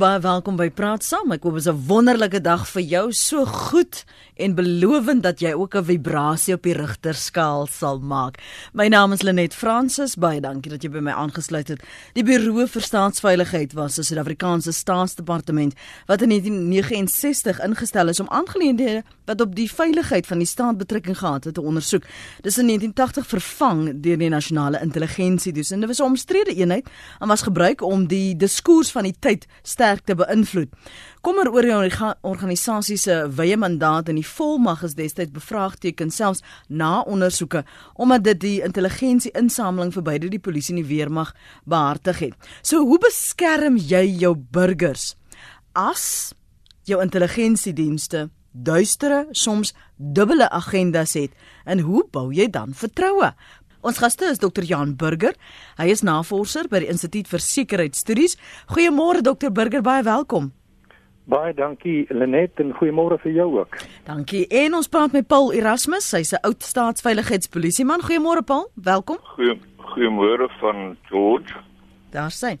Baie welkom by Praat Saam. Ek hoop dit is 'n wonderlike dag vir jou. So goed en belovend dat jy ook 'n vibrasie op die rigterskaal sal maak. My naam is Lenet Fransis. Baie dankie dat jy by my aangesluit het. Die Buro vir Staatsveiligheid was 'n Suid-Afrikaanse staatsdepartement wat in 1969 ingestel is om aangeleenthede wat op die veiligheid van die staat betrekking gehad het te ondersoek. Dis in 1980 vervang deur die Nasionale Intelligensiediens en dit was 'n omstrede eenheid en was gebruik om die diskurs van die tyd sterk te beïnvloed. Kommer oor die organisasie se wye mandaat en die volmag is destyds bevraagteken selfs na ondersoeke omdat dit die intelligensie-insameling vir beide die polisie en die weermag behartig het. So hoe beskerm jy jou burgers as jou intelligensiedienste duistere soms dubbele agendas het en hoe bou jy dan vertroue? Ons gaste is Dr. Jan Burger. Hy is navorser by die Instituut vir Sekuriteitsstudies. Goeiemôre Dr. Burger, baie welkom. Baie dankie Lenet en goeiemôre vir jou ook. Dankie. En ons praat met Paul Erasmus, hy's 'n oud staatsveiligheidspolisieman. Goeiemôre Paul, welkom. Goeie goeiemôre van George. Daar sê.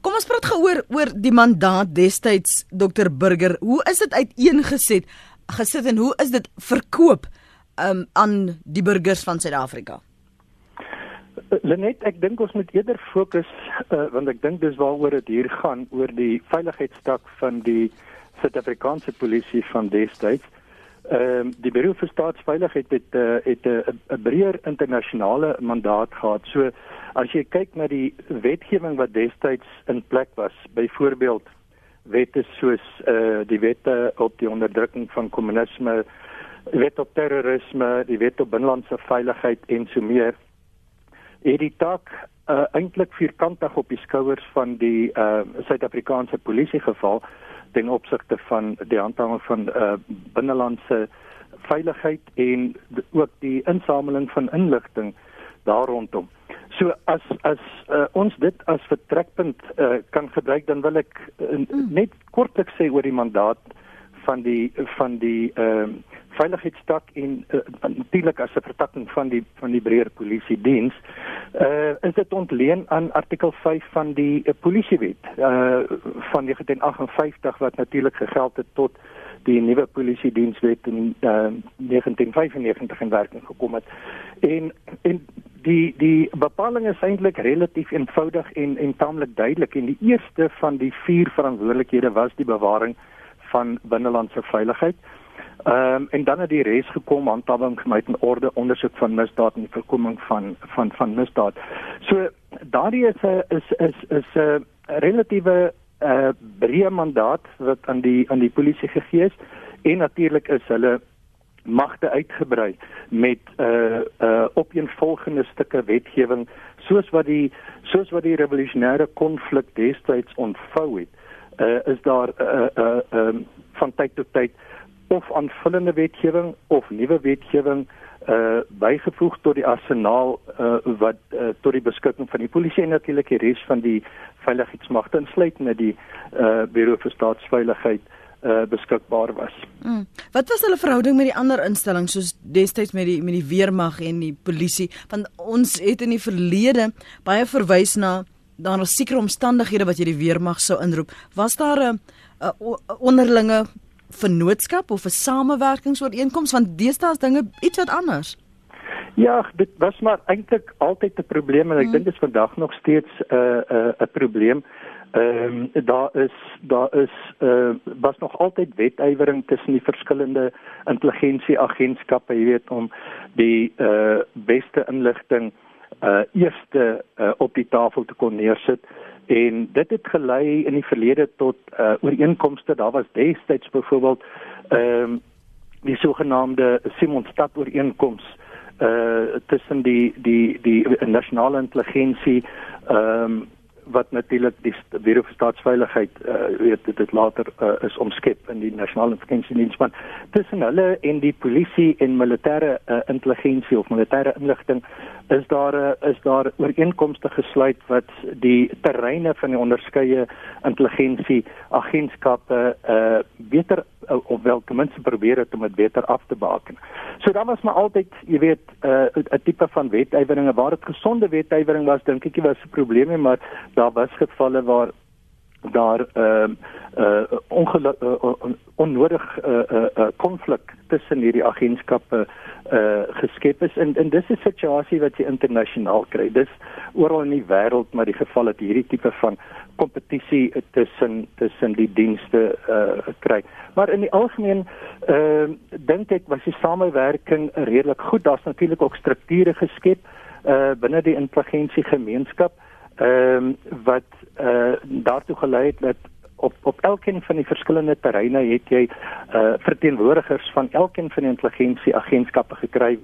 Kom ons praat gehoor oor die mandaat destyds Dr. Burger. Hoe is dit uiteengeset gesit en hoe is dit verkoop um, aan die burgers van Suid-Afrika? Lenet, ek dink ons moet eerder fokus uh, want ek dink dis waaroor dit hier gaan oor die veiligheidstak van die Suid-Afrikaanse polisie van destyds. Ehm uh, die Buro vir Staatsveiligheid het uh, het 'n uh, breër internasionale mandaat gehad. So as jy kyk na die wetgewing wat destyds in plek was, byvoorbeeld wette soos eh uh, die wette op die onderdrukking van kommunisme, wet op terrorisme, die wet op binnelandse veiligheid en so meer het die taak uh, eintlik vierkantig op die skouers van die uh, Suid-Afrikaanse polisie geval ten opsigte van die handhawing van uh, binnelandse veiligheid en ook die insameling van inligting daar rondom. So as as uh, ons dit as vertrekpunt uh, kan gebruik dan wil ek uh, net kortliks sê oor die mandaat van die van die ehm uh, veiligheidstak en uh, natuurlik as 'n vertakking van die van die breër polisie diens uh, is dit ontleen aan artikel 5 van die uh, polisiewet uh, van 1958 wat natuurlik gegeld het tot die nuwe polisie dienswet in uh, 1995 in werking gekom het. En en die die bepaling is eintlik relatief eenvoudig en en taamlik duidelik en die eerste van die vier verantwoordelikhede was die bewaring van binnelandse veiligheid. Ehm um, en dan het die res gekom handhawing gemeet en orde ondersoek van misdaad en voorkoming van van van misdaad. So daardie is 'n is is is 'n relatiewe uh, breë mandaat wat aan die aan die polisie gegee is en natuurlik is hulle magte uitgebrei met 'n uh, uh, opeenvolgende stukke wetgewing soos wat die soos wat die revolusionêre konflik destyds ontvou het uh, is daar 'n uh, uh, uh, um, van tyd tot tyd of aanvullende wetgewing of nuwe wetgewing uh bygevoeg tot die arsenaal uh wat uh, tot die beskikking van die polisie en natuurlik die res van die veiligheidsmagte insluitende die uh bureau vir staatsveiligheid uh beskikbaar was. Mm. Wat was hulle verhouding met die ander instellings soos destyds met die met die weermag en die polisie? Want ons het in die verlede baie verwys na daar was sekere omstandighede wat jy die weermag sou inroep. Was daar 'n onderlinge vennootskap of 'n samewerkingsooreenkoms want deesdae is dinge iets wat anders. Ja, dit was maar eintlik altyd 'n probleem en ek hmm. dink dit is vandag nog steeds 'n uh, 'n uh, 'n probleem. Ehm um, daar is daar is uh, was nog altyd wetywering tussen die verskillende intelligensieagentskappe, jy weet om die uh, beste inligting uh eerste uh, op die tafel te kon neersit. En dit het gelei in die verlede tot uh ooreenkomste. Daar was destyds byvoorbeeld ehm um, die sogenaamde Simonstad ooreenkoms uh tussen die die die nasionale intelligensie ehm um, wat natuurlik die Bureau vir Staatsveiligheid uh weet dit het later uh, is omskep in die nasionale intelligensiediens maar tussen hulle en die polisie en militêre uh, intelligensie of militêre inligting is daar uh, is daar ooreenkomste gesluit wat die terreine van die onderskeie intelligensie agentskappe uh beter of wel ten minste probeer het om dit beter af te baken. So dan was maar altyd, jy weet, 'n uh, tipe van wetyweringe waar dit gesonde wetywering was, dink ek, was 'n probleem, maar daar was gevalle waar daar ehm uh, uh uh, onnodig konflik uh, uh, uh, tussen hierdie agentskappe uh geskep is en en dis 'n situasie wat jy internasionaal kry. Dis oral in die wêreld maar die geval dat hierdie tipe van kompetisie tussen tussen die dienste uh kry. Maar in die algemeen uh dink ek was die samewerking redelik goed. Daar's natuurlik ook strukture geskep uh binne die intelligensie gemeenskap ehm um, wat uh daartoe gelei het dat op op elkeen van die verskillende terreine het jy uh verteenwoordigers van elkeen van die intelligensie agentskappe gekry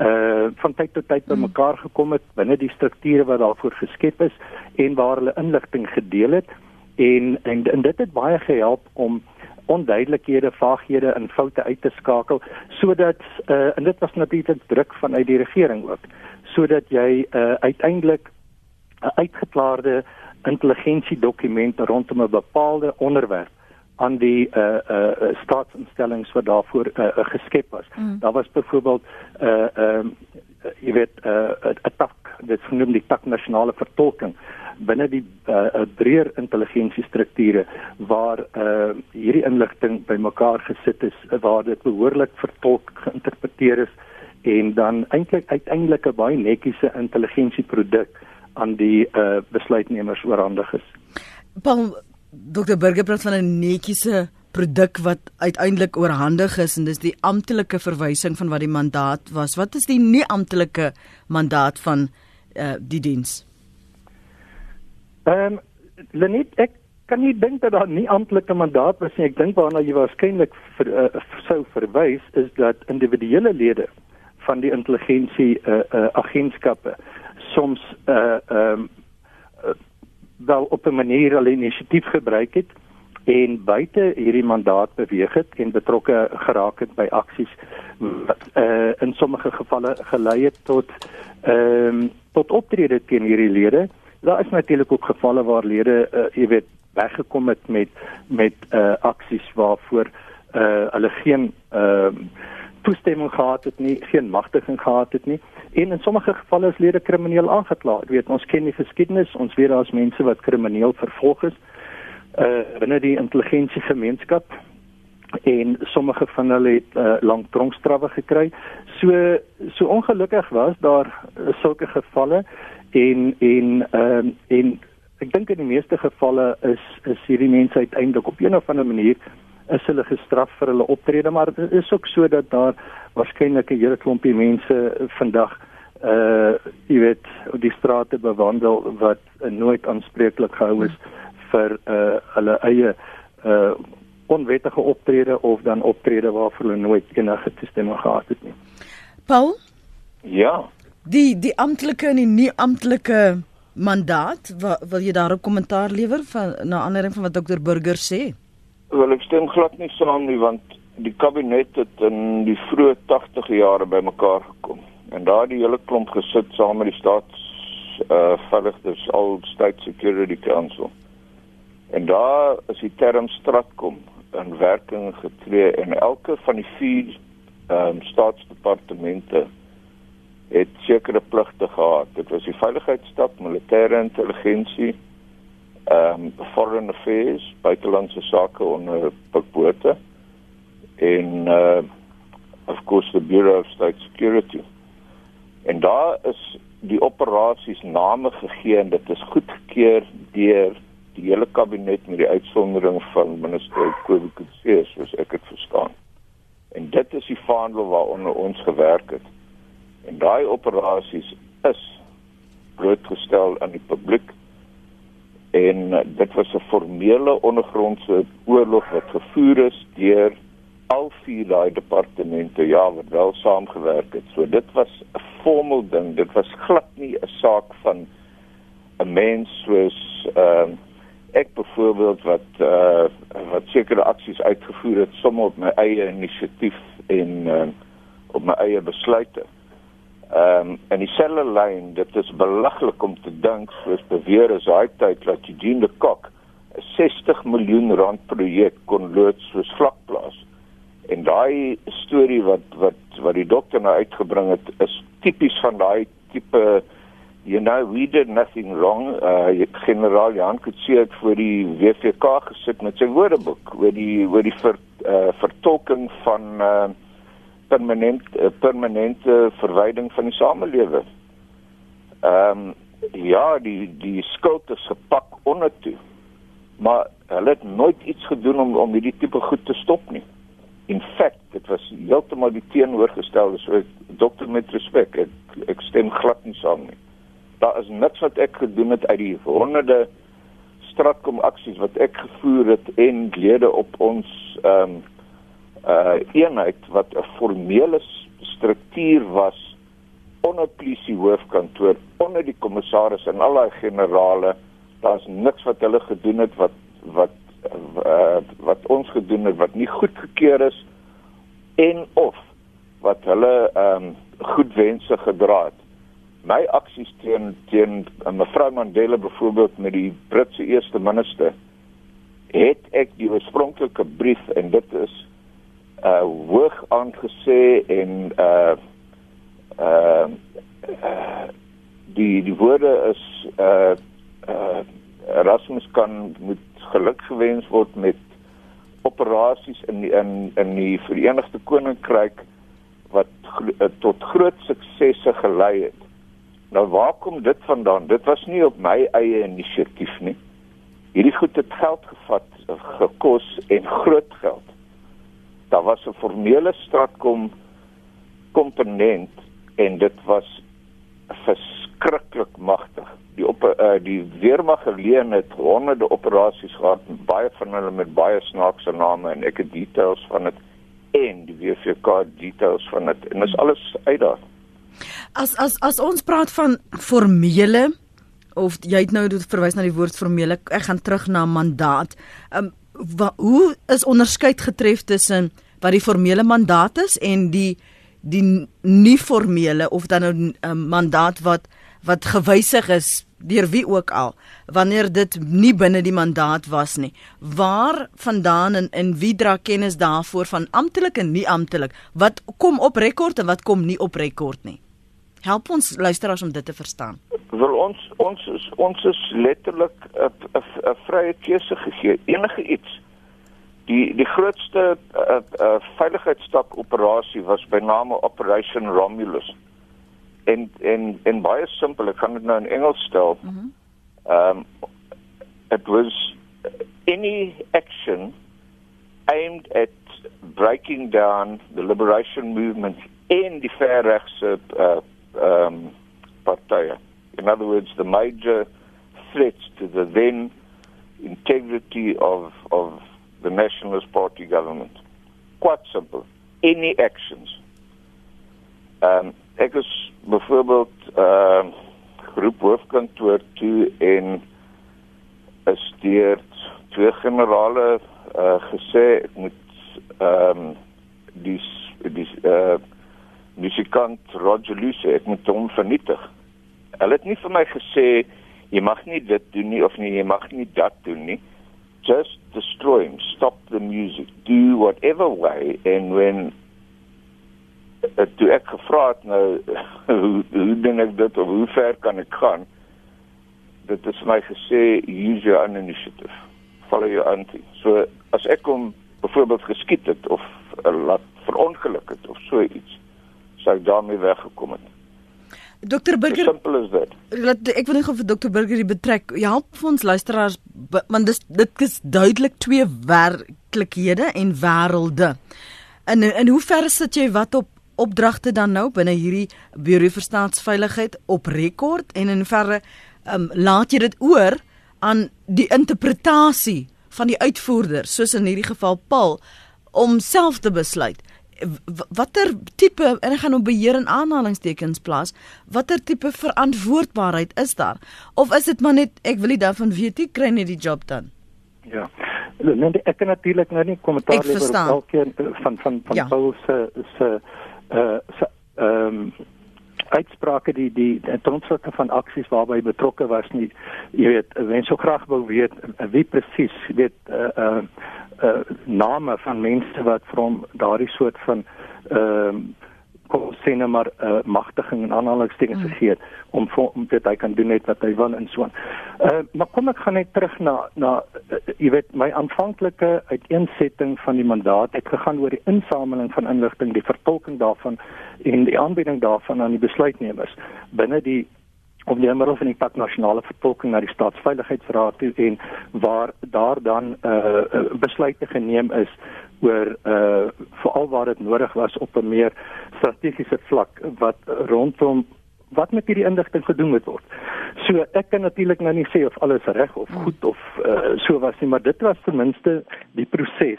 uh van tyd tot tyd bymekaar gekom het binne die strukture wat daarvoor geskep is en waar hulle inligting gedeel het. En en, en dit het baie gehelp om onduidelikhede, vaaghede en foute uit te skakel sodat uh en dit was natuurlik druk vanuit die regering ook sodat jy uh uiteindelik 'n uitgeklaarde intelligensiedokument rondom 'n bepaalde onderwerp aan die uh uh staatsinstellings wat daarvoor uh, uh geskep was. Mm. Daar was byvoorbeeld uh ehm uh, jy weet 'n uh, 'n tak, dit genoem die tak nasionale vertolking binne die uh breër intelligensiestrukture waar uh hierdie inligting bymekaar gesit is waar dit behoorlik vertolk geïnterpreteer is en dan eintlik uiteindelik 'n baie netjiese intelligensieproduk aan die uh, besluitnemers oorhandig is. Paul Dr Burger praat van 'n netjiese produk wat uiteindelik oorhandig is en dis die amptelike verwysing van wat die mandaat was. Wat is die nie amptelike mandaat van uh, die diens? Ehm um, Lenet ek kan nie dink dat daar nie amptelike mandaat was nie. Ek dink waarna jy waarskynlik vir, uh, sou verwys is dat individuele lede van die intelligensie uh, uh, agentskappe soms uh ehm uh, wel op 'n manier al inisiatief gebruik het en buite hierdie mandaat beweeg het en betrokke geraak het by aksies wat uh in sommige gevalle gelei het tot ehm um, tot optrede teen hierdie lede. Daar is natuurlik ook gevalle waar lede uh, jy weet weggekom het met met uh aksies waarvoor uh hulle geen ehm uh, toestemming gehad het nie, geen magtiging gehad het nie. En in sommige gevalle is lede krimineel aangekla. Ek weet ons ken die geskiedenis, ons weet daar's mense wat krimineel vervolg is uh binne die intelligensie gemeenskap en sommige van hulle het uh, lank tronkstrawwe gekry. So so ongelukkig was daar uh, sulke gevalle en en ehm uh, en ek dink in die meeste gevalle is is hierdie mense uiteindelik op 'n of ander manier is hulle gestraf vir hulle optrede maar dit is ook so dat daar waarskynlik 'n hele klompie mense vandag uh jy weet op die strate bewandel wat uh, nooit aanspreeklik gehou is vir uh hulle eie uh onwettige optrede of dan optrede waarvoor hulle nooit enige toestemming gehad het nie. Paul? Ja. Die die amptelike en die nie amptelike mandaat, wil jy daarop kommentaar lewer van na aanleiding van wat dokter Burger sê? Wel ek stem glad nie saam nie want die kabinet het in die vroeë 80 jare bymekaar gekom en daar die hele klomp gesit saam met die staats uh verligters al state security council. En daar is die term stratkom in werking getree en elke van die vier ehm um, staatsdepartemente het sekere pligte gehad. Dit was die veiligheidsstaf, militêre intelligensie, ehm um, foreign affairs, buitelandse sake onder Pikbote en uh of course the Bureau of State Security. En daar is die operasies name gegee en dit is goedgekeur deur die hele kabinet met die uitsondering van minister Kobukutse soos ek dit verstaan. En dit is die vaandel waaronder ons gewerk het. En daai operasies is blootgestel aan die publiek en uh, dit was 'n formele ondergrondse oorlog wat gevoer is deur al vier daai departemente ja wat wel saamgewerk het. So dit was 'n formeel ding. Dit was glad nie 'n saak van 'n mens soos ehm uh, ek byvoorbeeld wat uh wat sekere aksies uitgevoer het sommer op my eie inisiatief en uh, op my eie besluite. Ehm um, en dieselfde lyn, dit is belaglik om te dink soos beweer is daai tyd dat Eugene de Kok 'n 60 miljoen rand projek kon loods soos vlakplaas. En daai storie wat wat wat die dokter nou uitgebring het is tipies van daai tipe you know we did nothing wrong uh generaal Jan Kutse het voor die WVK gesit met sy woordeboek oor die oor die ver, uh, vertolking van uh permanent uh, permanente verwyding van die samelewing. Ehm um, ja, die die skuld is gepak onder toe. Maar hulle het nooit iets gedoen om om hierdie tipe goed te stop nie. In feite, dit was heeltemal die teenoorgestelde. So dokter met respek, ek, ek stem glad nie saam nie. Daar is niks wat ek gedoen het uit die honderde stratkom aksies wat ek gevoer het en lede op ons ehm um, uh eenheid wat 'n formele struktuur was onder polisie hoofkantoor, onder die kommissaris en al daai generale, daar's niks wat hulle gedoen het wat wat uh, wat ons gedoen het wat nie goedgekeur is en of wat hulle ehm um, goedwense gedra het. My aksies teen teen uh, mevrou Mandela byvoorbeeld met die Britse eerste minister het ek die oorspronklike brief en dit is uh hoog aangesê en uh uh, uh die die woorde is uh uh Erasmus kan moet geluk gewens word met operasies in die, in in die Verenigde Koninkryk wat gro tot groot suksesse gelei het. Nou waar kom dit vandaan? Dit was nie op my eie inisiatief nie. Hierdie goed het geld gevat, gekos en groot geld. Daar was 'n formele stratkom komponent en dit was verskriklik magtig. Die op uh, die weermag geleen het honderde operasies gehad, baie van hulle met baie snaakse name en ek het details van dit en die WVK details van dit en dis alles uit daar. As as as ons praat van formele of jy het nou verwys na die woord formele, ek gaan terug na mandaat. Um wa, hoe is onderskeid getref tussen wat die formele mandaat is en die die nie formele of dan nou 'n um, mandaat wat wat gewysig is deur wie ook al wanneer dit nie binne die mandaat was nie. Waar vandaan en in wie dra kennis daarvoor van amptelik en nie amptelik? Wat kom op rekord en wat kom nie op rekord nie help ons luisteraars om dit te verstaan wil ons ons is, ons is letterlik 'n vrye keuse gegee enige iets die die grootste uh, uh, veiligheidstak operasie was by name Operation Romulus. En en en baie simpel, ek kan dit nou in Engels stel. Mhm. Ehm mm um, it was any action aimed at breaking down the liberation movement in die verregse uh um partye. In other words, the major threats to the then integrity of of the Nationalist Party government. Quite simple. Any actions. Um, ek is byvoorbeeld uh groep hoofkantoor toe en is deur twee generale uh gesê ek moet ehm um, die die uh musikant Roger Luse ek moet hom vernietig. Hulle het nie vir my gesê jy mag nie dit doen nie of nie jy mag nie dat doen nie. Just destroy him, stop the music, do whatever way. And when uh, toe ek gevra het nou hoe hoe doen ek dit of hoe ver kan ek gaan? Dit is my gesê use your own initiative. Follow your own thing. So as ek hom byvoorbeeld geskiet het of uh, laat verongeluk het of so iets sou ek daarmee weggekom het Dokter Burger. Simpel is dit. Laat ek wil net gou vir Dokter Burger die betrek. Ja, help vir ons luisteraars want dis dit is duidelik twee werklikhede en wêrelde. In in hoe ver sit jy wat op opdragte dan nou binne hierdie Bureau vir Staatsveiligheid op rekord en in verre um, laat jy dit oor aan die interpretasie van die uitvoerder soos in hierdie geval Paul om self te besluit watter tipe en ek gaan nou beheer en aanhalingstekens plaas watter tipe verantwoordbaarheid is daar? Of is dit maar net ek wil nie daarvan weet nie kry net die job dan? Ja. Nee ek kan natuurlik nou nie kommentaar lewer op elkeen eh, van van van ja. Paul se se uh se ehm um, uitsprake die die tronsoorte van aksies waarby betrokke was nie. Jy weet wens so graag wou weet wie presies weet uh uh uh, name van mense wat van daardie soort van ehm uh, sê net maar uh, magtiging en aanhalingstekens mm. gegee om om dit hy kan doen net wat hy wil en so aan. Uh, maar kom ek gaan net terug na na uh, jy weet my aanvanklike uiteensetting van die mandaat het gegaan oor die insameling van inligting, die vertolking daarvan en die aanbieding daarvan aan die besluitnemers binne die of die middel van die pak nasionale vertolking na die staatsveiligheidsraad toe en waar daar dan uh, besluite geneem is oor uh veral waar dit nodig was op 'n meer strategiese vlak wat rondom wat met hierdie inligting gedoen moet word. So ek kan natuurlik nou nie sê of alles reg of goed of uh so was nie, maar dit was ten minste die proses.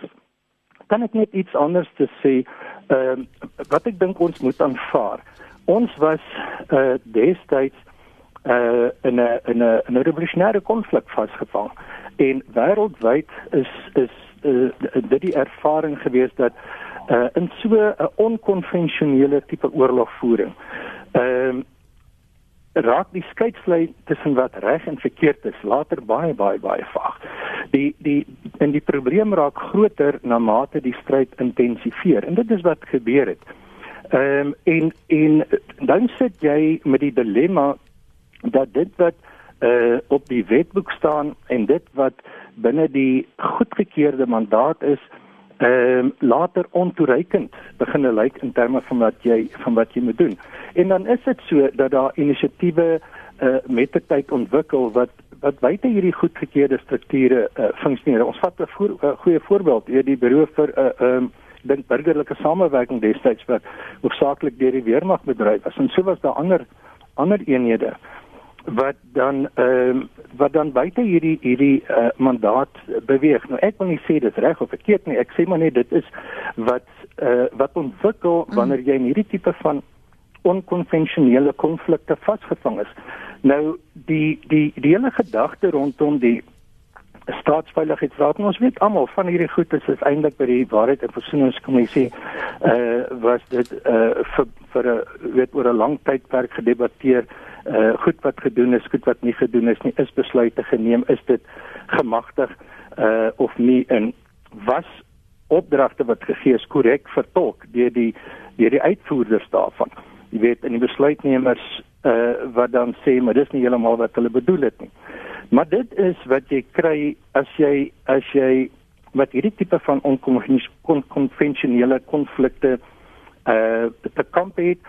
Kan ek net iets anders te sê? Ehm uh, wat ek dink ons moet aanvaar. Ons was uh destyds uh in 'n in 'n 'n revolusionêre konflik vasgevang en wêreldwyd is is uh, dit die ervaring gewees dat uh in so 'n onkonvensionele tipe oorlogvoering ehm uh, raak die skeidsvlei tussen wat reg en verkeerd is later baie baie baie vaag. Die die en die probleem raak groter na mate die stryd intensifeer en dit is wat gebeur het. Ehm um, en en dan sit jy met die dilemma dat dit wat uh op die wetboek staan en dit wat binne die goedgekeurde mandaat is ehm uh, later ontoereikend begin lyk in terme van wat jy van wat jy moet doen. En dan is dit so dat daar inisiatiewe uh met tyd ontwikkel wat wat buite hierdie goedgekeurde strukture uh funksioneer. Ons vat 'n voor, uh, goeie voorbeeld, hier die beroep vir 'n uh, ehm um, dink burgerlike samewerking destyds wat hoofsaaklik deur die weermag bedryf was. En so was daar ander ander eenhede wat dan ehm uh, wat dan buite hierdie hierdie uh, mandaat beweeg. Nou ek wil nie sê dit reg of verkeerd nie. Ek sê maar net dit is wat uh, wat ontwikkel mm. wanneer jy in hierdie tipe van onkonvensionele konflikte vasgevang is. Nou die die die hele gedagte rondom die staatsveiligheidsraad ons weet almal van hierdie goed is eintlik by die waarheid en versoeningskommissie eh uh, was dit eh uh, vir vir 'n weet oor 'n lang tydperk gedebatteer uh goed wat gedoen is, goed wat nie gedoen is nie, is besluite geneem, is dit gemagtig uh of nie en was opdragte wat gegee is korrek vertolk deur die deur die uitvoerders daarvan. Jy weet in die besluitnemers uh wat dan sê maar dis nie heeltemal wat hulle bedoel het nie. Maar dit is wat jy kry as jy as jy met hierdie tipe van onkonvensionele konflikte uh te kamp het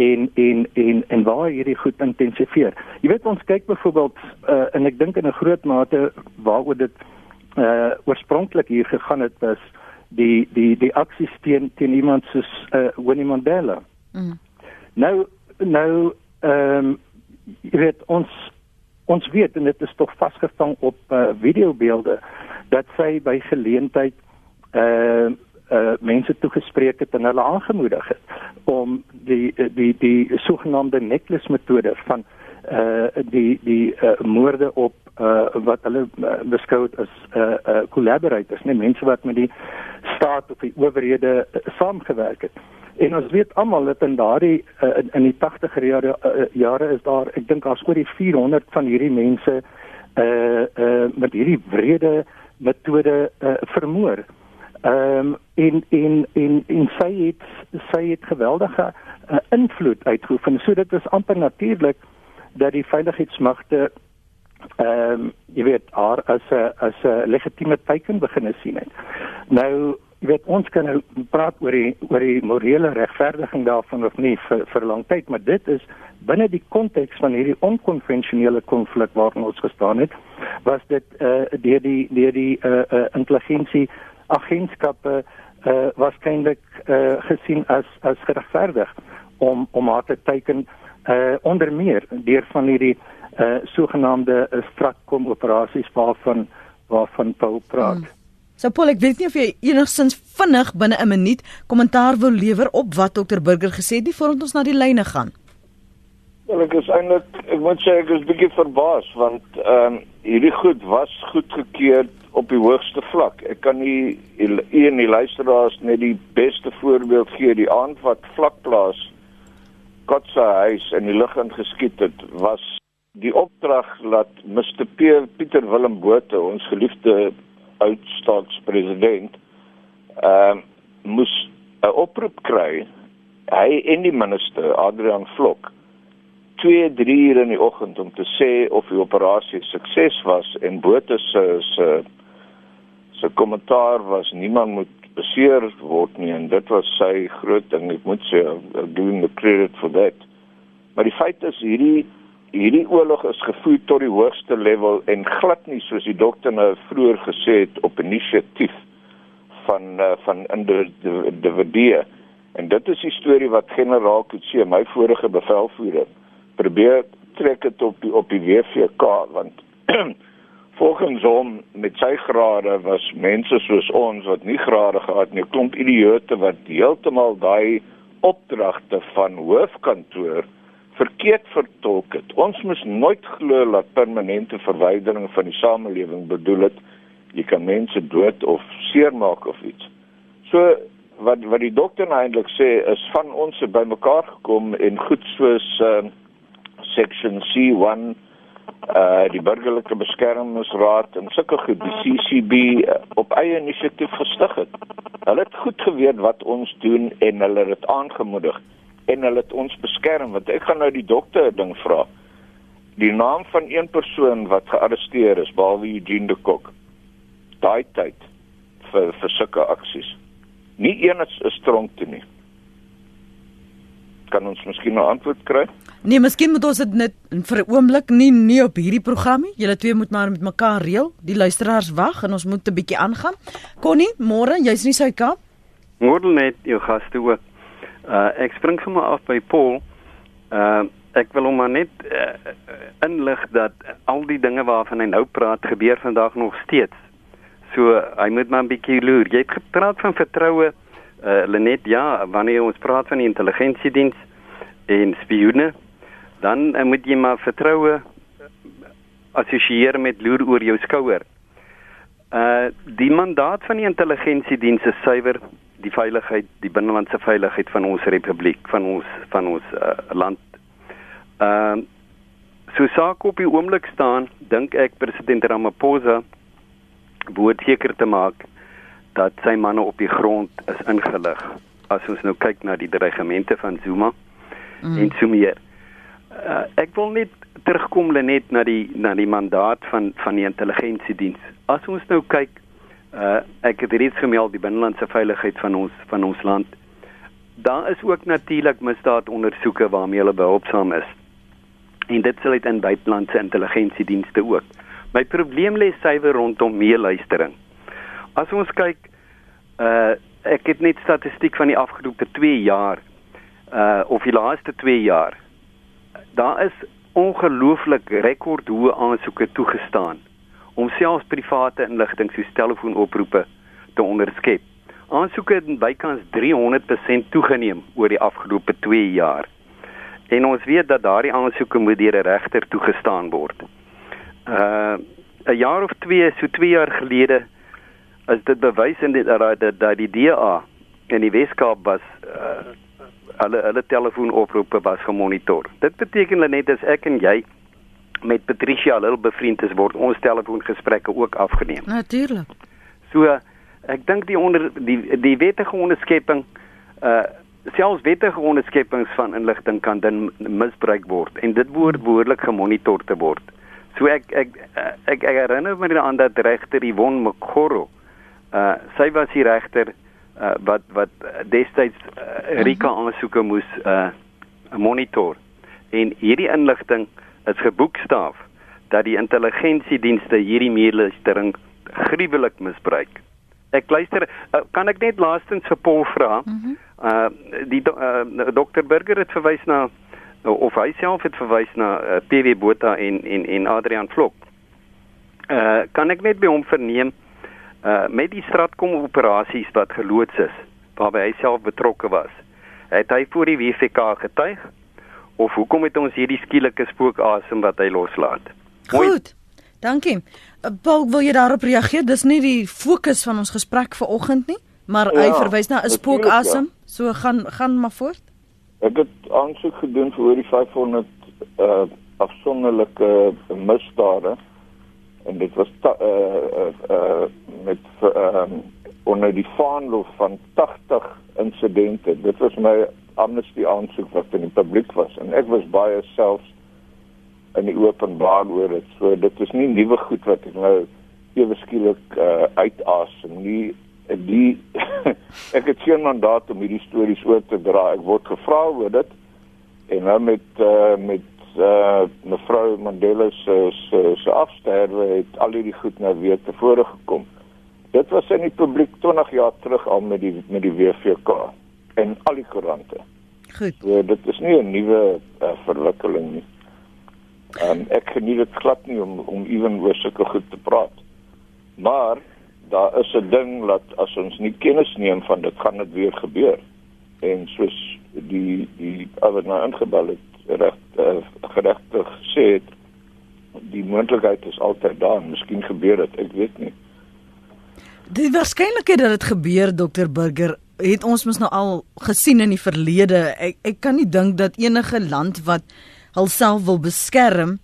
en en en en waar hierdie goed intensiveer. Jy weet ons kyk byvoorbeeld uh, en ek dink in 'n groot mate waaroor dit uh oorspronklik hier gegaan het was die die die aksies teen teen iemand soos uh Winnie Mandela. Mm. Nou nou ehm um, jy weet ons ons weet en dit is tog vasgevang op uh, videobeelde dat sy by geleentheid ehm uh, uh mense toegespreek het en hulle aangemoedig het om die die die sogenaamde necklace metode van uh die die uh, moorde op uh wat hulle uh, beskou as uh uh collaborators, nee mense wat met die staat of die owerhede uh, saamgewerk het. En ons weet almal dat in daardie uh, in, in die 80er jare uh, jare is daar ek dink daar's oor die 400 van hierdie mense uh uh met hierdie wrede metode uh, vermoor. Ehm um, en en en en sy het sy het geweldige uh, invloed uitgeoefen. So dit is amper natuurlik dat die veiligheidsmagte ehm um, jy weet haar as 'n as 'n legitieme teken begin sien het. Nou jy weet ons kan nou praat oor die oor die morele regverdiging daarvan of nie vir vir lang tyd, maar dit is binne die konteks van hierdie onkonvensionele konflik waarin ons gestaan het, was dit eh uh, deur die deur die eh uh, uh, intelligensie agentskappe uh, waarskynlik uh, gesien as as geregverdig om om haar te teiken uh, onder meer deur van hierdie uh, sogenaamde uh, strakkom operasies waarvan waarvan Paul praat. Hmm. So Paul, ek weet nie of jy enigstens vinnig binne 'n minuut kommentaar wil lewer op wat dokter Burger gesê het nie voordat ons na die lyne gaan. Wel ek is eintlik ek moet sê ek is bietjie verbaas want ehm um, hierdie goed was goedgekeur op die hoogste vlak. Ek kan nie een die luisteraars net die beste voorbeeld gee die aand wat vlakplaas Kotse huis in die lug ingeskiet het was die opdrag dat Mr Pieter Willem Botha ons geliefde oud staatspresident ehm uh, moes 'n oproep kry hy en die minister Adrian Vlok 2, 3 uur in die oggend om te sê of die operasie sukses was en Botha se se se kommentaar was niemand moet beseer word nie en dit was sy groot ding. Ek moet sê doing the credit for that. Maar die feit is hierdie hierdie oorlog is gevoer tot die hoogste level en glad nie soos die dokter nou vroeër gesê het op inisiatief van uh, van individue. En dit is die storie wat generaal Kutse my vorige bevelvoerder probeer trek dit op die, op die WVK want volgens hom met sy grade was mense soos ons wat nie grade gehad nie, 'n klomp idioote wat heeltemal daai opdragte van hoofkantoor verkeerd vertolk het. Ons moes nooit glo dat permanente verwydering van die samelewing bedoel het jy kan mense dood of seermaak of iets. So wat wat die dokter nou eintlik sê is van ons het bymekaar gekom en goed soos uh, section C1 uh die burgerlike beskermingsraad en sulke goed die CCB uh, op eie inisiatief gestig het. Hulle het goed geweet wat ons doen en hulle het dit aangemoedig en hulle het ons beskerm want ek gaan nou die dokter ding vra. Die naam van een persoon wat gearresteer is behalwe Eugene de Kok. Daai tyd vir vir sulke aksies. Nie een is, is tronk toe nie kan ons miskien 'n antwoord kry? Nee, miskien moet ons dit net vir 'n oomblik nie nie op hierdie program nie. Julle twee moet maar met mekaar reël. Die luisteraars wag en ons moet 'n bietjie aangaan. Connie, môre, jy's nie sy kap. Môre net jou gaste ook. Uh ek spring sommer af by Paul. Uh ek wil hom maar net uh, inlig dat al die dinge waarvan hy nou praat gebeur vandag nog steeds. So hy moet maar 'n bietjie loer. Jy het gepraat van vertroue uh, Lenet ja wanneer ons praat van die intelligensiediens en spioene dan uh, moet jy maar vertroue assosieer met loer oor jou skouer. Uh die mandaat van die intelligensiediens is suiwer die veiligheid, die binnelandse veiligheid van ons republiek, van ons van ons uh, land. Uh so saak op die oomblik staan, dink ek president Ramaphosa moet seker te maak dat sy manne op die grond is ingelig. As ons nou kyk na die dreigemente van Zuma mm. en so meer. Uh, ek wil net terugkom net na die na die mandaat van van die intelligensiediens. As ons nou kyk, uh, ek het reeds gemeld die binnelandse veiligheid van ons van ons land. Daar is ook natuurlik misdaadondersoeke waarmee hulle behulpsaam is. En dit sal uit in buitelandse intelligensiedienste ook. My probleem lê suiwer rondom meeluistering. As ons kyk uh ek het net statistiek van die afgelope 2 jaar uh of die laaste 2 jaar. Daar is ongelooflik rekordhoë aansoeke toegestaan om selfs private inligting soos telefoonoproepe te onderskep. Aansoeke het bykans 300% toegeneem oor die afgelope 2 jaar. En ons weet dat daardie aansoeke moet deur 'n regter toegestaan word. Uh 'n jaar of 2, so 2 jaar gelede is dit bewys in dit dat dat die DA in die Weskaap was uh, alle alle telefoonoproepe was gemonitor. Dit beteken net as ek en jy met Patricia al bevriend is word ons telefoongesprekke ook afgeneem. Natuurlik. So ek dink die onder die die wettige onderskepping uh selfs wettige onderskeppings van inligting kan dan misbruik word en dit word behoorlik gemonitor te word. So ek ek ek, ek herinner my aan dat regter Yvonne Mkhoro uh sy was die regter uh wat wat destyds uh, Rika mhm. aansoeke moes uh monitor en hierdie inligting is geboekstaaf dat die intelligensiedienste hierdie meerluistering gruwelik misbruik. Ek luister uh, kan ek net laastens vir Paul vra. Mm -hmm. Uh die do, uh, dokter Burger het verwys na of hy self het verwys na uh, PW Botha en en en Adrian Vlok. Uh kan ek net by hom verneem uh met die stratkom operasies wat geloods is waarby hy self betrokke was. Het hy voor die WVK getuig of hoekom het ons hierdie skielike spookasem wat hy loslaat? Goed. Dankie. Uh, Paul, wil jy daarop reageer? Dis nie die fokus van ons gesprek vanoggend nie, maar ja, hy verwys na 'n spookasem. Ja. So gaan gaan maar voort. Ek het aansoek gedoen vir oor die 500 uh afsonderlike misdade en dit was ta, uh, uh, uh, met uh, onder die vaandel van 80 insidente. Dit was my amnesty aansoek wat in die publiek was en ek was baie self in die openbaar oor dit. So dit is nie nuwe goed wat ek nou ewe skielik uh, uitasem nie. Die ek het geen mandaat om hierdie stories oor te dra. Ek word gevra oor dit en nou met uh, met uh, mevrou Mandela se se se afsterwe het al hierdie goed nou weer tevore gekom. Dit was in die publiek 20 jaar terug al met die met die WVK en al die koerante. Goed. So dit is nie 'n nuwe uh, verwikkeling nie. Um, ek geniet dit glad nie om om ewen oor sulke goed te praat. Maar daar is 'n ding dat as ons nie kennis neem van dit gaan dit weer gebeur. En soos die die oor na ingebel het reg uh, geregtig sê het die moontlikheid is altyd daar. Miskien gebeur dit, ek weet nie. Die waarskynlikheid dat dit gebeur Dr Burger het ons mos nou al gesien in die verlede. Ek ek kan nie dink dat enige land wat hulself wil beskerm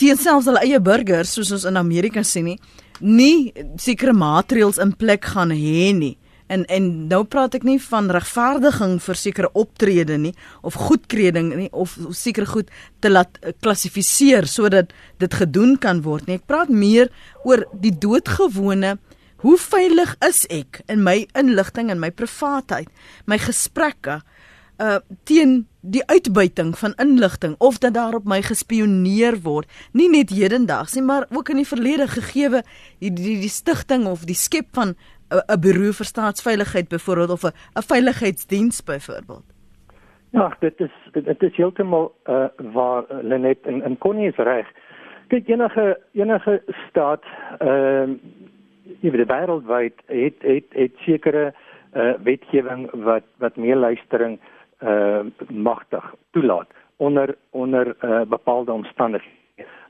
teen selfs hulle eie burgers soos ons in Amerika sien nie, nie sekere maatreëls in plek gaan hê nie. En en nou praat ek nie van regverdiging vir sekere optrede nie of goedkeuring nie of seker goed te laat klassifiseer sodat dit gedoen kan word nie. Ek praat meer oor die doodgewone Hoe veilig is ek in my inligting en my privaatheid, my gesprekke uh teen die uitbuiting van inligting of dat daar op my gespioneer word, nie net hedendaags nie, maar ook in die verlede gegeewe die, die die stigting of die skep van 'n bureau vir staatsveiligheid byvoorbeeld of 'n veiligheidsdiens byvoorbeeld. Ja, dit is dit is heeltemal uh waar uh, Lenet en en Connie is reg. Kyk enige enige staat ehm uh, jy weet wêreldwyd het het het sekere uh wetgewing wat wat meer luistering uh magtig toelaat onder onder uh bepaalde omstandighede.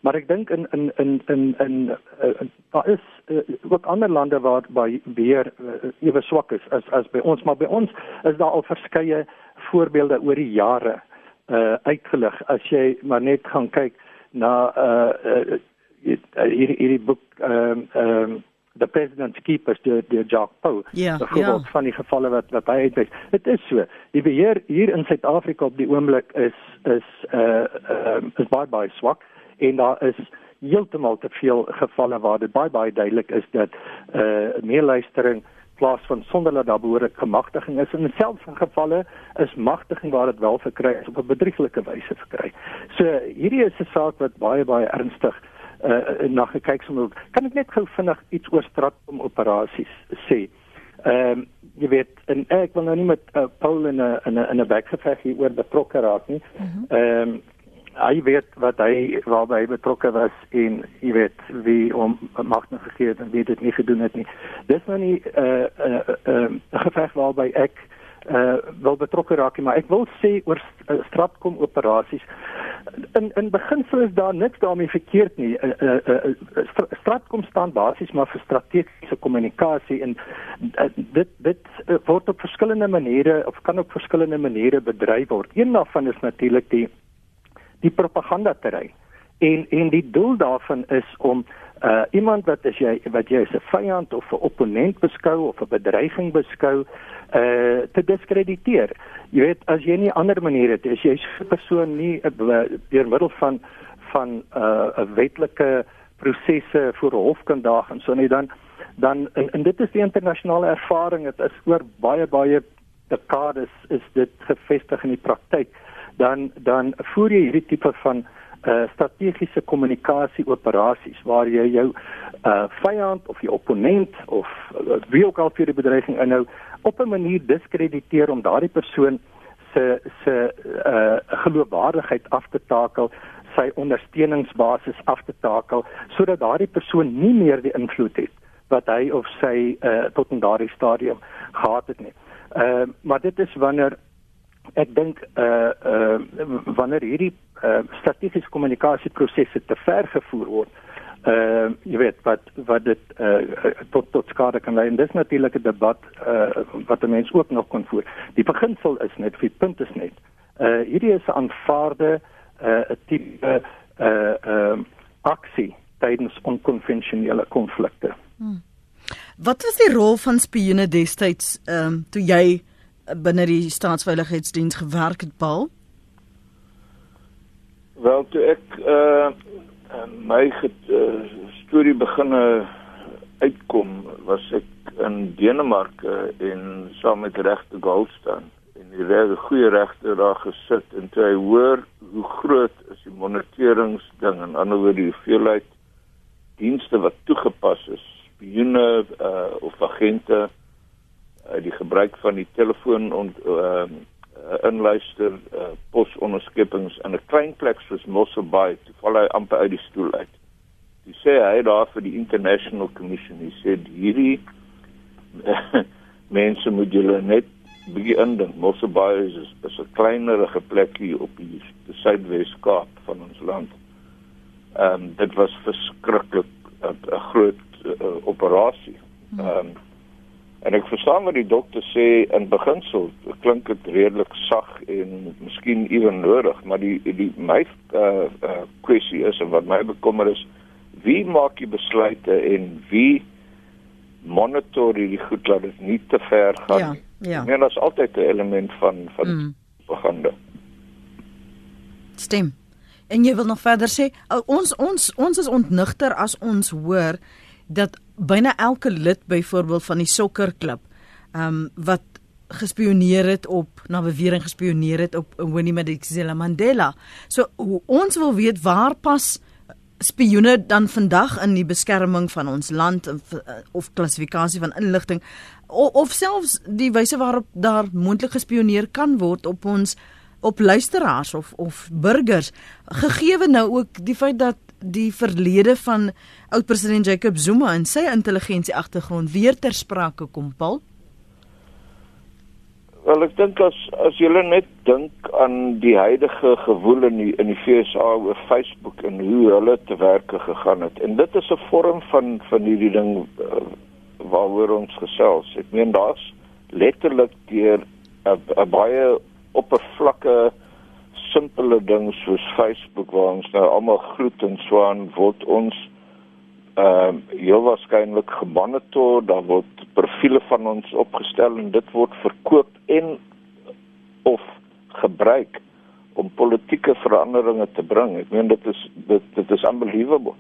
Maar ek dink in in in in in uh, daar is uh, ook ander lande waar by beheer uh, ewe swak is as as by ons, maar by ons is daar al verskeie voorbeelde oor die jare uh uitgelig as jy maar net gaan kyk na uh, uh hierdie hierdie boek ehm uh, ehm uh, the president's keepers deur deur Jacques Pau. Ja, byvoorbeeld ja. van die gevalle wat wat hy uitwys. Dit is so. Die beheer hier in Suid-Afrika op die oomblik is is uh, uh is baie baie swak en daar is heeltemal te veel gevalle waar dit baie baie duidelik is dat uh meer luistering plaas van sonder dat daar behoorlik gemagtiging is en selfs in gevalle is magtiging waar dit wel verkry is op 'n bedrieglike wyse verkry. So hierdie is 'n saak wat baie baie ernstig uh, na gekyk sommer kan ek net gou vinnig iets oor straatkom operasies sê. Ehm um, jy weet en ek wil nou nie met uh, Paul in 'n in 'n in 'n bekgeveg hier oor betrokke raak nie. Ehm um, hy weet wat hy waarby betrokke was en jy weet wie om mag nog gegee het en wie dit nie gedoen het nie. Dis nou nie 'n uh, 'n uh, 'n uh, geveg waarby ek uh wil betrokke raak, maar ek wil sê oor uh, straatkom operasies in in beginsel is daar niks daarmee verkeerd nie. Uh, uh, uh, straatkom staan basies maar vir strategiese kommunikasie en uh, dit dit uh, word op verskillende maniere of kan op verskillende maniere bedryf word. Een daarvan is natuurlik die die propaganda terrein. En en die doel daarvan is om uh iemand wat as jy wat jy as 'n vyand of 'n opponent beskou of 'n bedreiging beskou uh te diskrediteer. Jy weet as jy nie ander maniere het as jy so 'n persoon nie uh, deur middel van van uh 'n wetlike prosesse voor hof kan daag en so net dan dan en, en dit is die internasionale ervaring dit is oor baie baie dekades is dit gevestig in die praktyk dan dan voer jy hierdie tipe van uh strategiese kommunikasie operasies waar jy jou uh vyand of jou opponent of uh, wie ook al vir die bedreiging inhou op 'n manier diskrediteer om daardie persoon se se uh geloofwaardigheid af te takel sy ondersteuningsbasis af te takel sodat daardie persoon nie meer die invloed het wat hy of sy uh tot in daardie stadium gehad het nie. Uh maar dit is wanneer ek dink uh uh wanneer hierdie uh strategiese kommunikasieprosesse te ver gevoer word uh jy weet wat wat dit uh tot tot skade kan lei en dis natuurlik 'n debat uh wat 'n mens ook nog kon voer. Die beginsel is net vir punt is net uh hierdie is 'n aanvaarde uh 'n tipe uh uh aksie tydens onkonvensionele konflikte. Hmm. Wat was die rol van spioene destyds ehm um, toe jy binne die staatsveiligheidsdiens gewerk het, Paul? Wel, toe ek uh my get, uh, storie beginne uitkom, was ek in Denemarke en saam met regte Goldston en die regte goeie regte daar gesit en toe hy hoor hoe groot is die moniteringsding en ander woorde die hoeveelheid dienste wat toegepas is spioene uh, of agente uh, die gebruik van die telefoon en uh, inluister uh, posonderskeppings in 'n klein plek soos Mossel Bay toe val hy amper uit die stoel uit. Hy sê hy daar vir die International Commission hy sê hierdie mense moet julle net begin dink Mossel Bay is is 'n kleinerige plekkie op die, die Suidwes Kaap van ons land. Ehm um, dit was verskriklik 'n groot uh, operasie. Ehm um, en ek verstaan wat die dokter sê in beginsel klink dit redelik sag en miskien ewen nodig, maar die die my uh, uh, kwessie is en wat my bekommer is wie maak die besluite en wie monitor hierdie goed dat dit nie te ver gaan Ja, nie. ja. Ek meen daar's altyd 'n element van van Mm. mm. propaganda. Stem. En jy wil nog verder sê, uh, ons ons ons is ontnigter as ons hoor dat byna elke lid byvoorbeeld van die sokkerklub, ehm um, wat gespioneer het op na bewering gespioneer het op Winnie Madikizela Mandela. So ons wil weet waar pas spioene dan vandag in die beskerming van ons land of, of klassifikasie van inligting of, of selfs die wyse waarop daar moontlik gespioneer kan word op ons op luisteraars of of burgers gegeewe nou ook die feit dat die verlede van oud president Jacob Zuma en sy intelligensie agtergrond weer ter sprake kom Paul Wel ek dink as as julle net dink aan die huidige gewoel in die in die FSA oor Facebook en hoe hulle te werke gegaan het. En dit is 'n vorm van van hierdie ding uh, waaroor ons gesels. Ek meen daar's letterlik deur 'n baie oppervlakke simpele ding soos Facebook waar ons nou almal groet en swaan word ons ehm uh, heel waarskynlik gemonitor, daar word profile van ons opgestel en dit word verkoop en of gebruik om politieke veranderinge te bring. Ek meen dit is dit dit is unbelievable.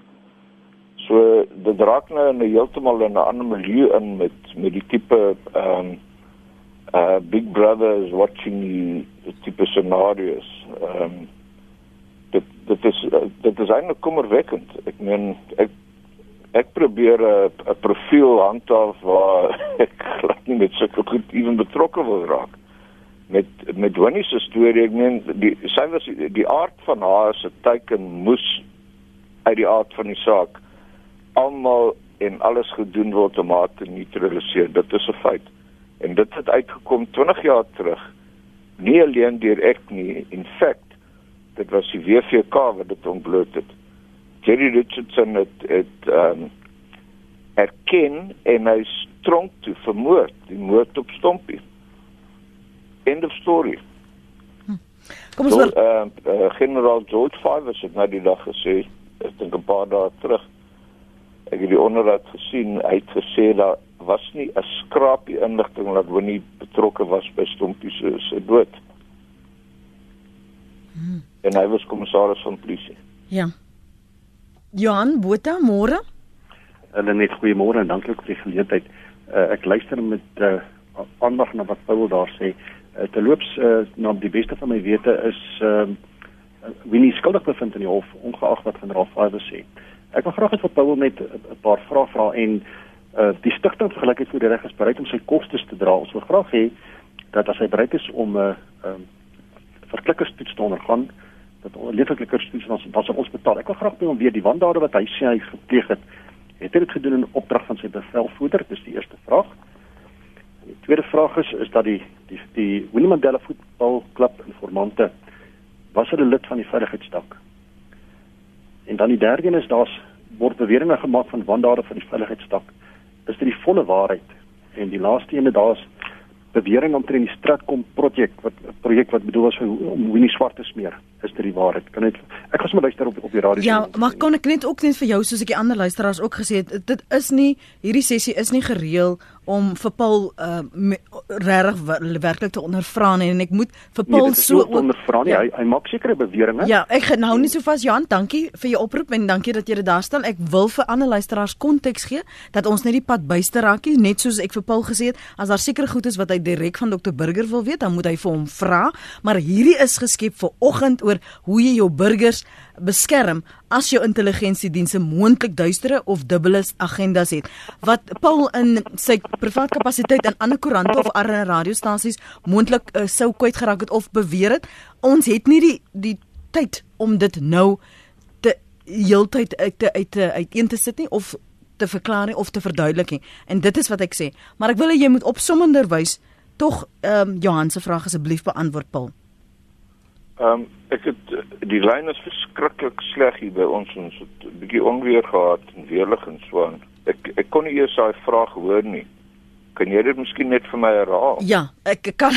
So dit raak nou in 'n heeltemal in 'n ander milieu in met met die tipe ehm um, uh Big Brother is watching you tipe scenario's. Um, dit dit is dit is eintlik kommerwekkend. Ek meen ek ek probeer 'n 'n profiel handhaaf waar ek glad nie met sulke goed ewen betrokke wil raak. Met met Winnie se storie, ek meen die sy was die aard van haar se teiken moes uit die aard van die saak almal en alles gedoen word om haar te neutraliseer. Dit is 'n feit. En dit het uitgekom 20 jaar terug. Nie alleen deur ek nie, in feite dit was die WVK wat dit ontbloot het. Jerry Richardson het het ehm um, erken en hy stronk toe vermoord, die moord op Stompie. End of story. Kom ons hoor ehm uh, generaal George Fivers het nou die dag gesê, ek dink 'n paar dae terug. Ek het die onderhoud gesien, hy het gesê daar was nie 'n skrapie inligting dat Winnie betrokke was by Stompie se se dood. Hmm. En hy was kommissaris van polisie. ja. Johan Botha môre Hulle net goeiemôre en dankie vir die geleentheid. Uh, ek luister met uh, aandag na wat Paul daar sê. Uh, te loops uh, na die beste van my wete is ehm uh, wie nie skuldig bevind in die hof ongeag wat generaal Fiver sê. Ek wil graag net vir Paul net 'n paar vrae vra en uh, die stigting vir gelykheid voor die reg is bereid om sy kostes te dra. Ons wil graag hê dat as hy bereid is om 'n uh, um, verklikkerstoets te ondergaan dat leeflikkerstoets dan dan sal ons betaal. Ek wil graag by hom weet die wandade wat hy sê hy gepleeg het het hy dit gedoen in opdrag van sy bevelvoerder? Dis die eerste vraag. Die tweede vraag is is dat die die die Winnie Mandela voetbalklub informante was hulle lid van die veiligheidsdak. En dan die derde een is daar's word beweringe gemaak van wandade van die veiligheidsdak. Is dit die volle waarheid? En die laaste een daar's bewering omtrent die Stratcom projek wat projek wat bedoel was vir om Winnie swart te smeer. is dit die waarheid. Kan net ek gaan sommer luister op op die radio. Ja, maar kon ek net ook net vir jou soos ek die ander luisteraars ook gesê het, dit is nie hierdie sessie is nie gereël om vir Paul uh regtig werklik te ondervra nie en ek moet vir Nee, Paul is so ondervra nie. Ja. Hy hy maak sekere beweringe. Ja, ek gaan nou nie so vas Johan, dankie vir jou oproep en dankie dat jy dit daar stel. Ek wil vir ander luisteraars konteks gee dat ons net die pad byste raak nie, net soos ek vir Paul gesê het, as daar seker goed is wat hy direk van Dr Burger wil weet, dan moet hy vir hom vra, maar hierdie is geskep vir oggend oor hoe jy jou burgers beskerm as jou intelligensiedienste moontlik duistere of dubbele agendas het. Wat Paul in sy privaat kapasiteit in ander koerante of ander radiostasies moontlik uh, sou kwyt geraak het of beweer het, ons het nie die die tyd om dit nou te heeltyd uit te uit te uiteen te sit nie of te verklaar nie of te verduidelik nie. En dit is wat ek sê. Maar ek wil hê jy moet opsommender wys tog ehm um, Johan se vraag asseblief beantwoord Paul. Ehm um, ek het die lyn is verskriklik sleg hier by ons ons het 'n bietjie onweer gehad en weerlig en so aan. Ek ek kon nie eers daai vraag hoor nie. Kan jy dit miskien net vir my herhaal? Ja, ek kan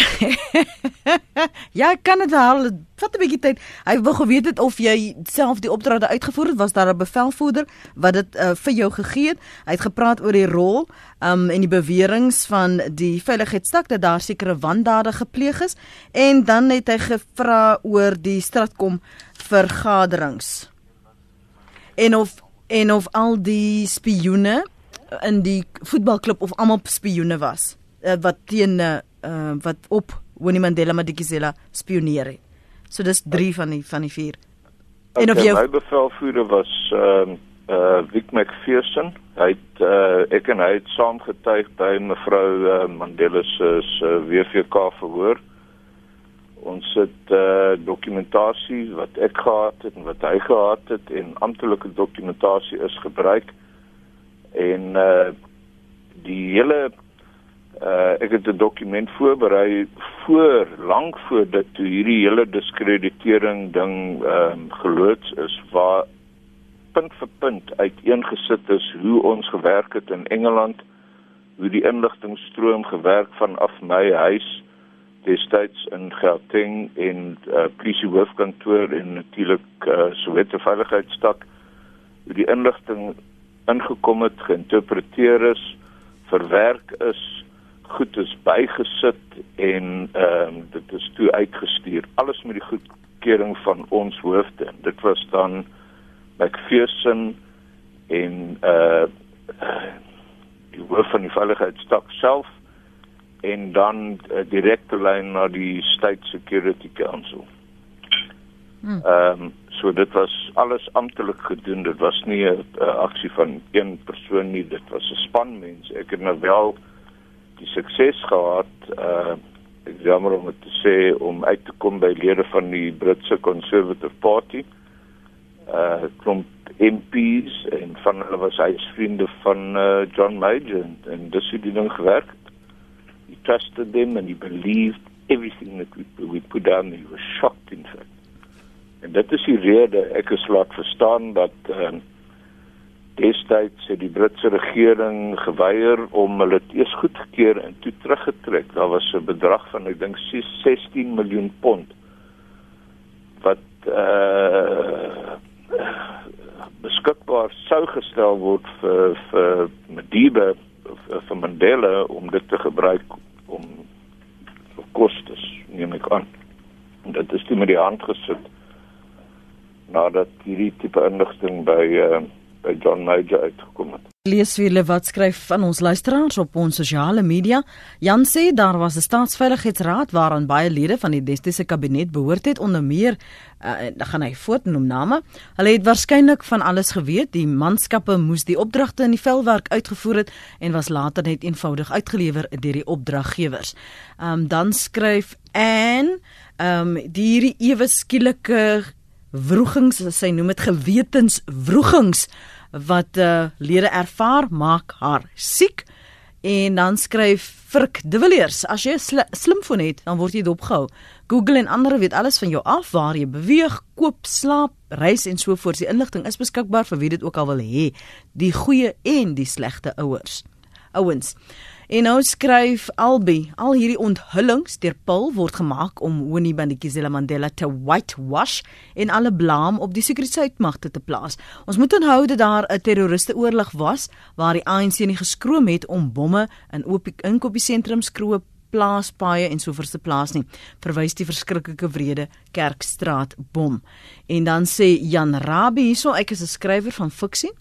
Ja, ek kan dit. Dit Vat 'n bietjie tyd. Hy wou geweet het of jy self die opdragte uitgevoer het. Was daar 'n bevelvoerder wat dit uh, vir jou gegee het? Hy het gepraat oor die rol um en die beweringe van die veiligheidstak dat daar sekere wandade gepleeg is en dan het hy gevra oor die stratkom vergaderings. En of en of al die spioene in die voetbalklub of almal spioene was uh, wat teen uh, wat op Winnie Mandela Madikizela spioneer het. So dis 3 van die van die 4. En of Okay, jy my bevelvoerder was ehm uh, uh Wick McPherson. Hy het uh ek en hy het saam getuig by mevrou uh, Mandela se se WVK verhoor. Ons het uh dokumentasie wat ek gehad het en wat hy gehad het en amptelike dokumentasie is gebruik. En uh die hele uh ek het 'n dokument voorberei voor lank voor dit toe hierdie hele diskreditering ding ehm um, geloods is waar punt vir punt uiteengesit is hoe ons gewerk het in Engeland hoe die inligtingstroom gewerk vanaf my huis destyds in Gauteng en uh, polisie hoofkantoor en natuurlik uh, Soweto veiligheidstak hoe die inligting ingekom het geïnterpreteer is verwerk is goed is bygesit en ehm um, dit is toe uitgestuur alles met die goedkeuring van ons hoofde dit was dan McPherson en uh die hoof van die veiligheidstak self en dan 'n uh, direkte lyn na die State Security Council. Ehm um, so dit was alles amptelik gedoen. Dit was nie 'n aksie van een persoon nie. Dit was 'n span mense. Ek het nou wel die sukses gehad uh ek jammer om te sê om uit te kom by lede van die Britse Conservative Party. Uh klomp MPs en van hulle was huisvriende van uh, John Major en, en dis hoe die ding gewerk het. He trusted them and he believed everything that we, we put down. He was shocked in fact. En dit is die rede ek is laat verstaan dat uh, destyds het die Britse regering geweier om hulle eers goedgekeur en toe teruggetrek. Daar was 'n bedrag van ek dink 16 miljoen pond wat uh beskikbaar sou gestel word vir vir Madiba vir Mandela om dit te gebruik om vir kostes neem ek aan. En dit is toe met die hand gesit nadat hierdie tipe inligting by uh, by John Major uitgekom het. lees wiele wat skryf van ons luisteraars op ons sosiale media. Jan sê daar was 'n staatsveiligheidsraad waaraan baie lede van die destydse kabinet behoort het onder meer uh, dan gaan hy voort noem name. Hulle het waarskynlik van alles geweet. Die manskappe moes die opdragte in die veldwerk uitgevoer het en was later net eenvoudig uitgelewer deur die opdraggewers. Ehm um, dan skryf Anne ehm um, die hierdie ewe skielike wrogings, sy noem dit gewetenswrogings wat uh, lede ervaar maak haar siek en dan skryf Frik De Villiers as jy 'n sl slimfoon het dan word jy dopgehou. Google en ander weet alles van jou af waar jy beweeg koop slaap reis en so voort. Die inligting is beskikbaar vir wie dit ook al wil hê. Die goeie en die slegte ouers. Ouens En nou skryf Albi, al hierdie onthullings deur Paul word gemaak om Winnie Mandela Mandela te whitewash en alle blame op die sekuriteitsmagte te plaas. Ons moet onthou dat daar 'n terroristeoorlog was waar die ANC nie geskroom het om bomme in inkopiesentrums kroop plaaspaaie en so verse plaas nie verwys die verskriklike wrede Kerkstraat bom en dan sê Jan Rabie hierso ek is 'n skrywer van fiksie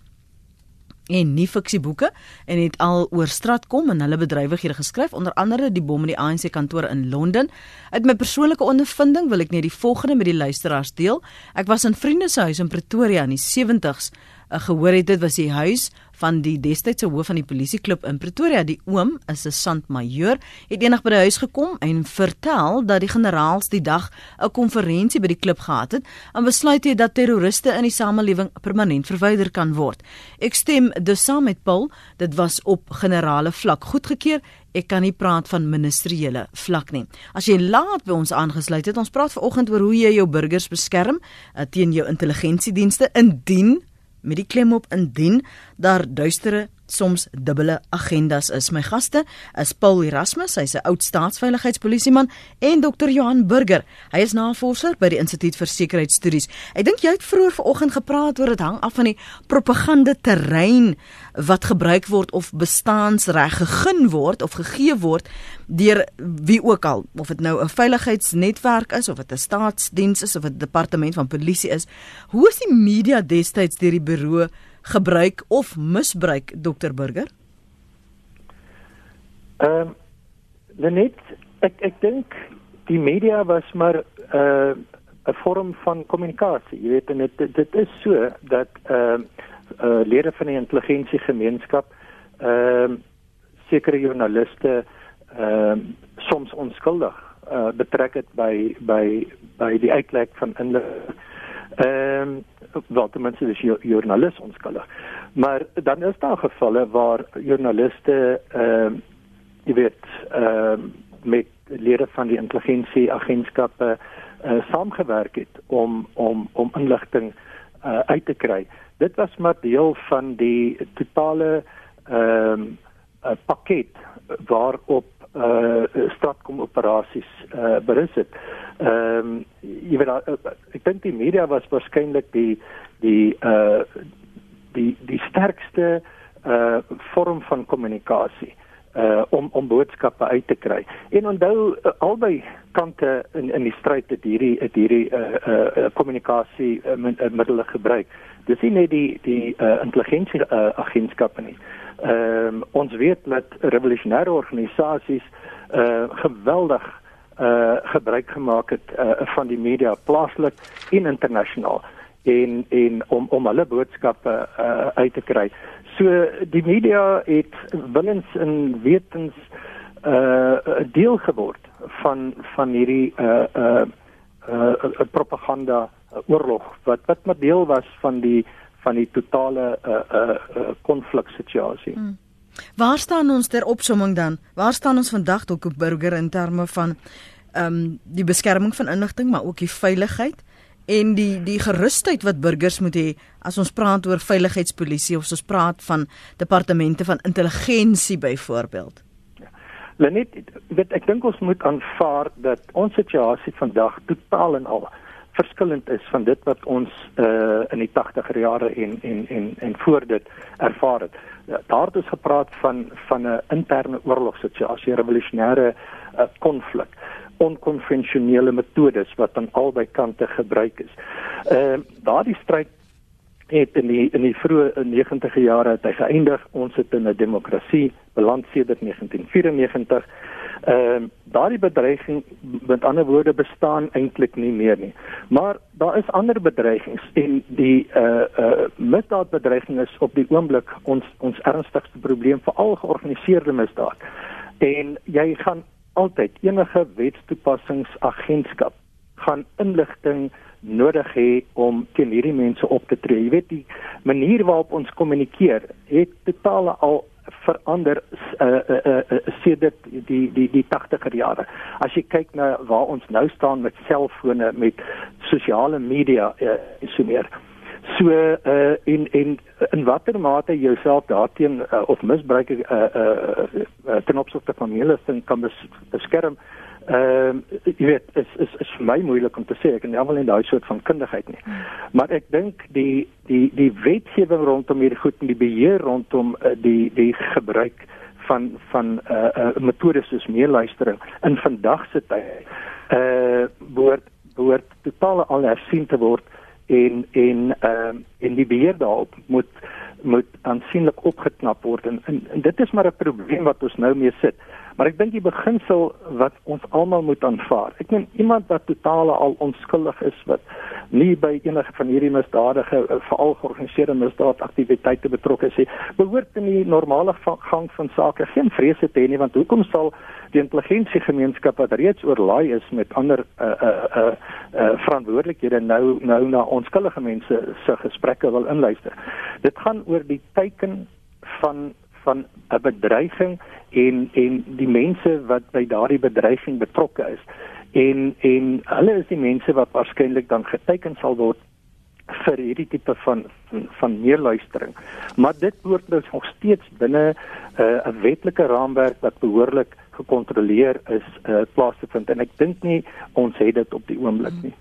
en nie fiksieboeke en het al oor straatkom en hulle bedrywighede geskryf onder andere die bom in die ANC kantoor in Londen. Uit my persoonlike ondervinding wil ek net die volgende met die luisteraars deel. Ek was in vriende se huis in Pretoria in die 70s uh, gehoor het dit was die huis van die destydse hoof van die polisieklub in Pretoria die oom 'n sandmajoor het eendag by die huis gekom en vertel dat die generaals die dag 'n konferensie by die klub gehad het en besluit het dat terroriste in die samelewing permanent verwyder kan word. Ek stem dus saam met Paul dit was op generale vlak goedgekeur. Ek kan nie praat van ministeriële vlak nie. As jy laat by ons aangesluit het, ons praat vanoggend oor hoe jy jou burgers beskerm uh, teen jou intelligensiedienste. Indien met die klem op indien daar duistere soms dubbele agendas is. My gaste is Paul Erasmus, hy's 'n oud staatsveiligheidspolisieman en Dr. Johan Burger. Hy is navorser by die Instituut vir Sekuriteitsstudies. Ek dink jy het vroeër vanoggend gepraat oor dit hang af van die propaganda terrein wat gebruik word of bestaansreg gegee word of gegee word deur wie ook al, of dit nou 'n veiligheidsnetwerk is of dit 'n staatsdiens is of 'n departement van polisie is. Hoe is die media destyds deur die bureau gebruik of misbruik dokter Burger? Ehm um, net ek ek dink die media was maar 'n uh, 'n vorm van kommunikasie. Jy weet en dit dit is so dat ehm uh, uh, lede van die intelligensiegemeenskap ehm uh, sekere joernaliste ehm uh, soms onskuldig uh, betrek het by by by die uitlek van inligting. Ehm um, wat mense is joernalis onskuldig. Maar dan is daar gevalle waar joernaliste ehm uh, jy weet ehm uh, met lede van die intelligensie agentskappe uh, saamgewerk het om om om inligting uh, uit te kry. Dit was maar deel van die totale ehm uh, pakket waarop uh stratkom operasies uh berus het. Ehm um, jy weet uh, ek dink die media was waarskynlik die die uh die die sterkste uh vorm van kommunikasie uh om om boodskappe uit te kry. En onthou uh, albei kante in in die stryd het hierdie het hierdie uh uh kommunikasie uh, middele gebruik. Dis nie net die die uh intelligensie uh, agentskappe nie. Ehm um, ons weet dat revolusionêre organisasies uh geweldig uh gebruik gemaak het uh, van die media plaaslik en internasionaal en en om om hulle boodskappe uh uit te kry. So die media het willens en wetens uh deel geword van van hierdie uh uh uh propaganda oorlog wat wat maar deel was van die van die totale uh, uh, uh, situasie. Hmm. Waar staan ons ter opsomming dan? Waar staan ons vandag tot op burger in terme van ehm um, die beskerming van inligting maar ook die veiligheid en die die gerusheid wat burgers moet hê as ons praat oor veiligheidspolisie of ons praat van departemente van intelligensie byvoorbeeld. Ja. Lenet, weet ek dink ons moet aanvaar dat ons situasie vandag totaal en al verskillend is van dit wat ons uh, in die 80er jare en en en en voor dit ervaar het. Daar het ons gepraat van van 'n interne oorlogssituasie, revolusionêre uh, konflik, onkonvensionele metodes wat aan albei kante gebruik is. Ehm uh, daardie stryd het in die in die vroeë 90e jare het hy geëindig. Ons het in 'n demokrasie beland sedert 1994 Ehm uh, daardie bedreiging met ander woorde bestaan eintlik nie meer nie. Maar daar is ander bedreigings en die eh uh, uh, misdaadbedreiging is op die oomblik ons ons ernstigste probleem vir al georganiseerde misdaad. En jy gaan altyd enige wetstoepassingsagentskap gaan inligting nodig hê om teen hierdie mense op te tree. Jy weet die manier waarop ons kommunikeer het totaal al verander uh, uh, uh, uh, sedert die die die 80er jare. As jy kyk na waar ons nou staan met selfone, met sosiale media uh, so meer. So uh en en in watter mate jouself daarteen uh, of misbruik uh, uh, uh ten opsigte van meelisting kan bes, beskerm. Ehm uh, jy weet is is is vir my moeilik om te sê ek en almal in daai soort van kundigheid nie. Maar ek dink die die die wetgewing rondom hierdie goed en die beheer rondom uh, die die gebruik van van uh, uh metodes soos meeluistering in vandag se tyd uh word word totaal al hersien te word en en ehm uh, en die beheer daarop moet moet aansienlik opgeknap word en, en, en dit is maar 'n probleem wat ons nou mee sit. Maar ek dink die beginsel wat ons almal moet aanvaar. Ek meen iemand wat totaal al onskuldig is wat nie by enige van hierdie misdadige eh, veral georganiseerde misdaadaktiwiteite betrokke is, behoort in die normale gang van sake geen vrese te hê nie want hoekom sal die intelligensiegemeenskap wat reeds oorlaai is met ander uh uh uh, uh verantwoordelikhede nou nou na onskuldige mense se gesprekke wil inluister. Dit gaan oor die teiken van van 'n bedreiging en en die mense wat by daardie bedreiging betrokke is. En en hulle is die mense wat waarskynlik dan geteken sal word vir hierdie tipe van van, van meerluistering. Maar dit behoort dus nog steeds binne 'n uh, 'n wetlike raamwerk wat behoorlik gekontroleer is uh, plaas te vind en ek dink nie ons het dit op die oomblik nie.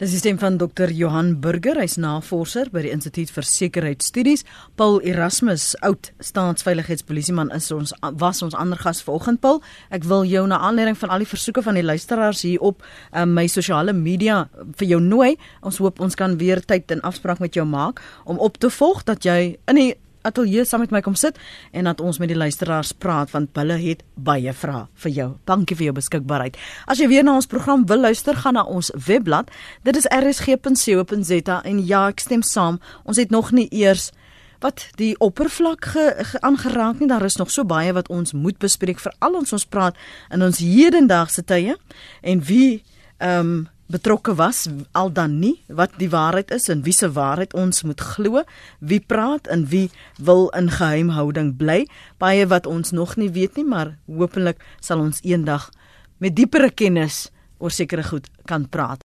Dis die stem van Dr. Johan Burger, hy's navorser by die Instituut vir Sekuriteitsstudies. Paul Erasmus, oud staatsveiligheidspolisieman is ons was ons ander gas vanoggend Paul. Ek wil jou na aanleiding van al die versoeke van die luisteraars hier op um, my sosiale media vir jou nooi. Ons hoop ons kan weer tyd en afspraak met jou maak om op te volg dat jy in die ateljee saam met my kom sit en dat ons met die luisteraars praat want hulle het baie vrae vir jou. Dankie vir jou beskikbaarheid. As jy weer na ons program wil luister, gaan na ons webblad. Dit is rsg.co.za en ja, ek stem saam. Ons het nog nie eers wat die oppervlak aangeraak nie. Daar is nog so baie wat ons moet bespreek vir al ons ons praat in ons hedendaagse tye en wie ehm um, betrokke was al dan nie wat die waarheid is en wie se waarheid ons moet glo wie praat en wie wil in geheimhouding bly. Baie wat ons nog nie weet nie maar hopelik sal ons eendag met diepere kennis oor sekere goed kan praat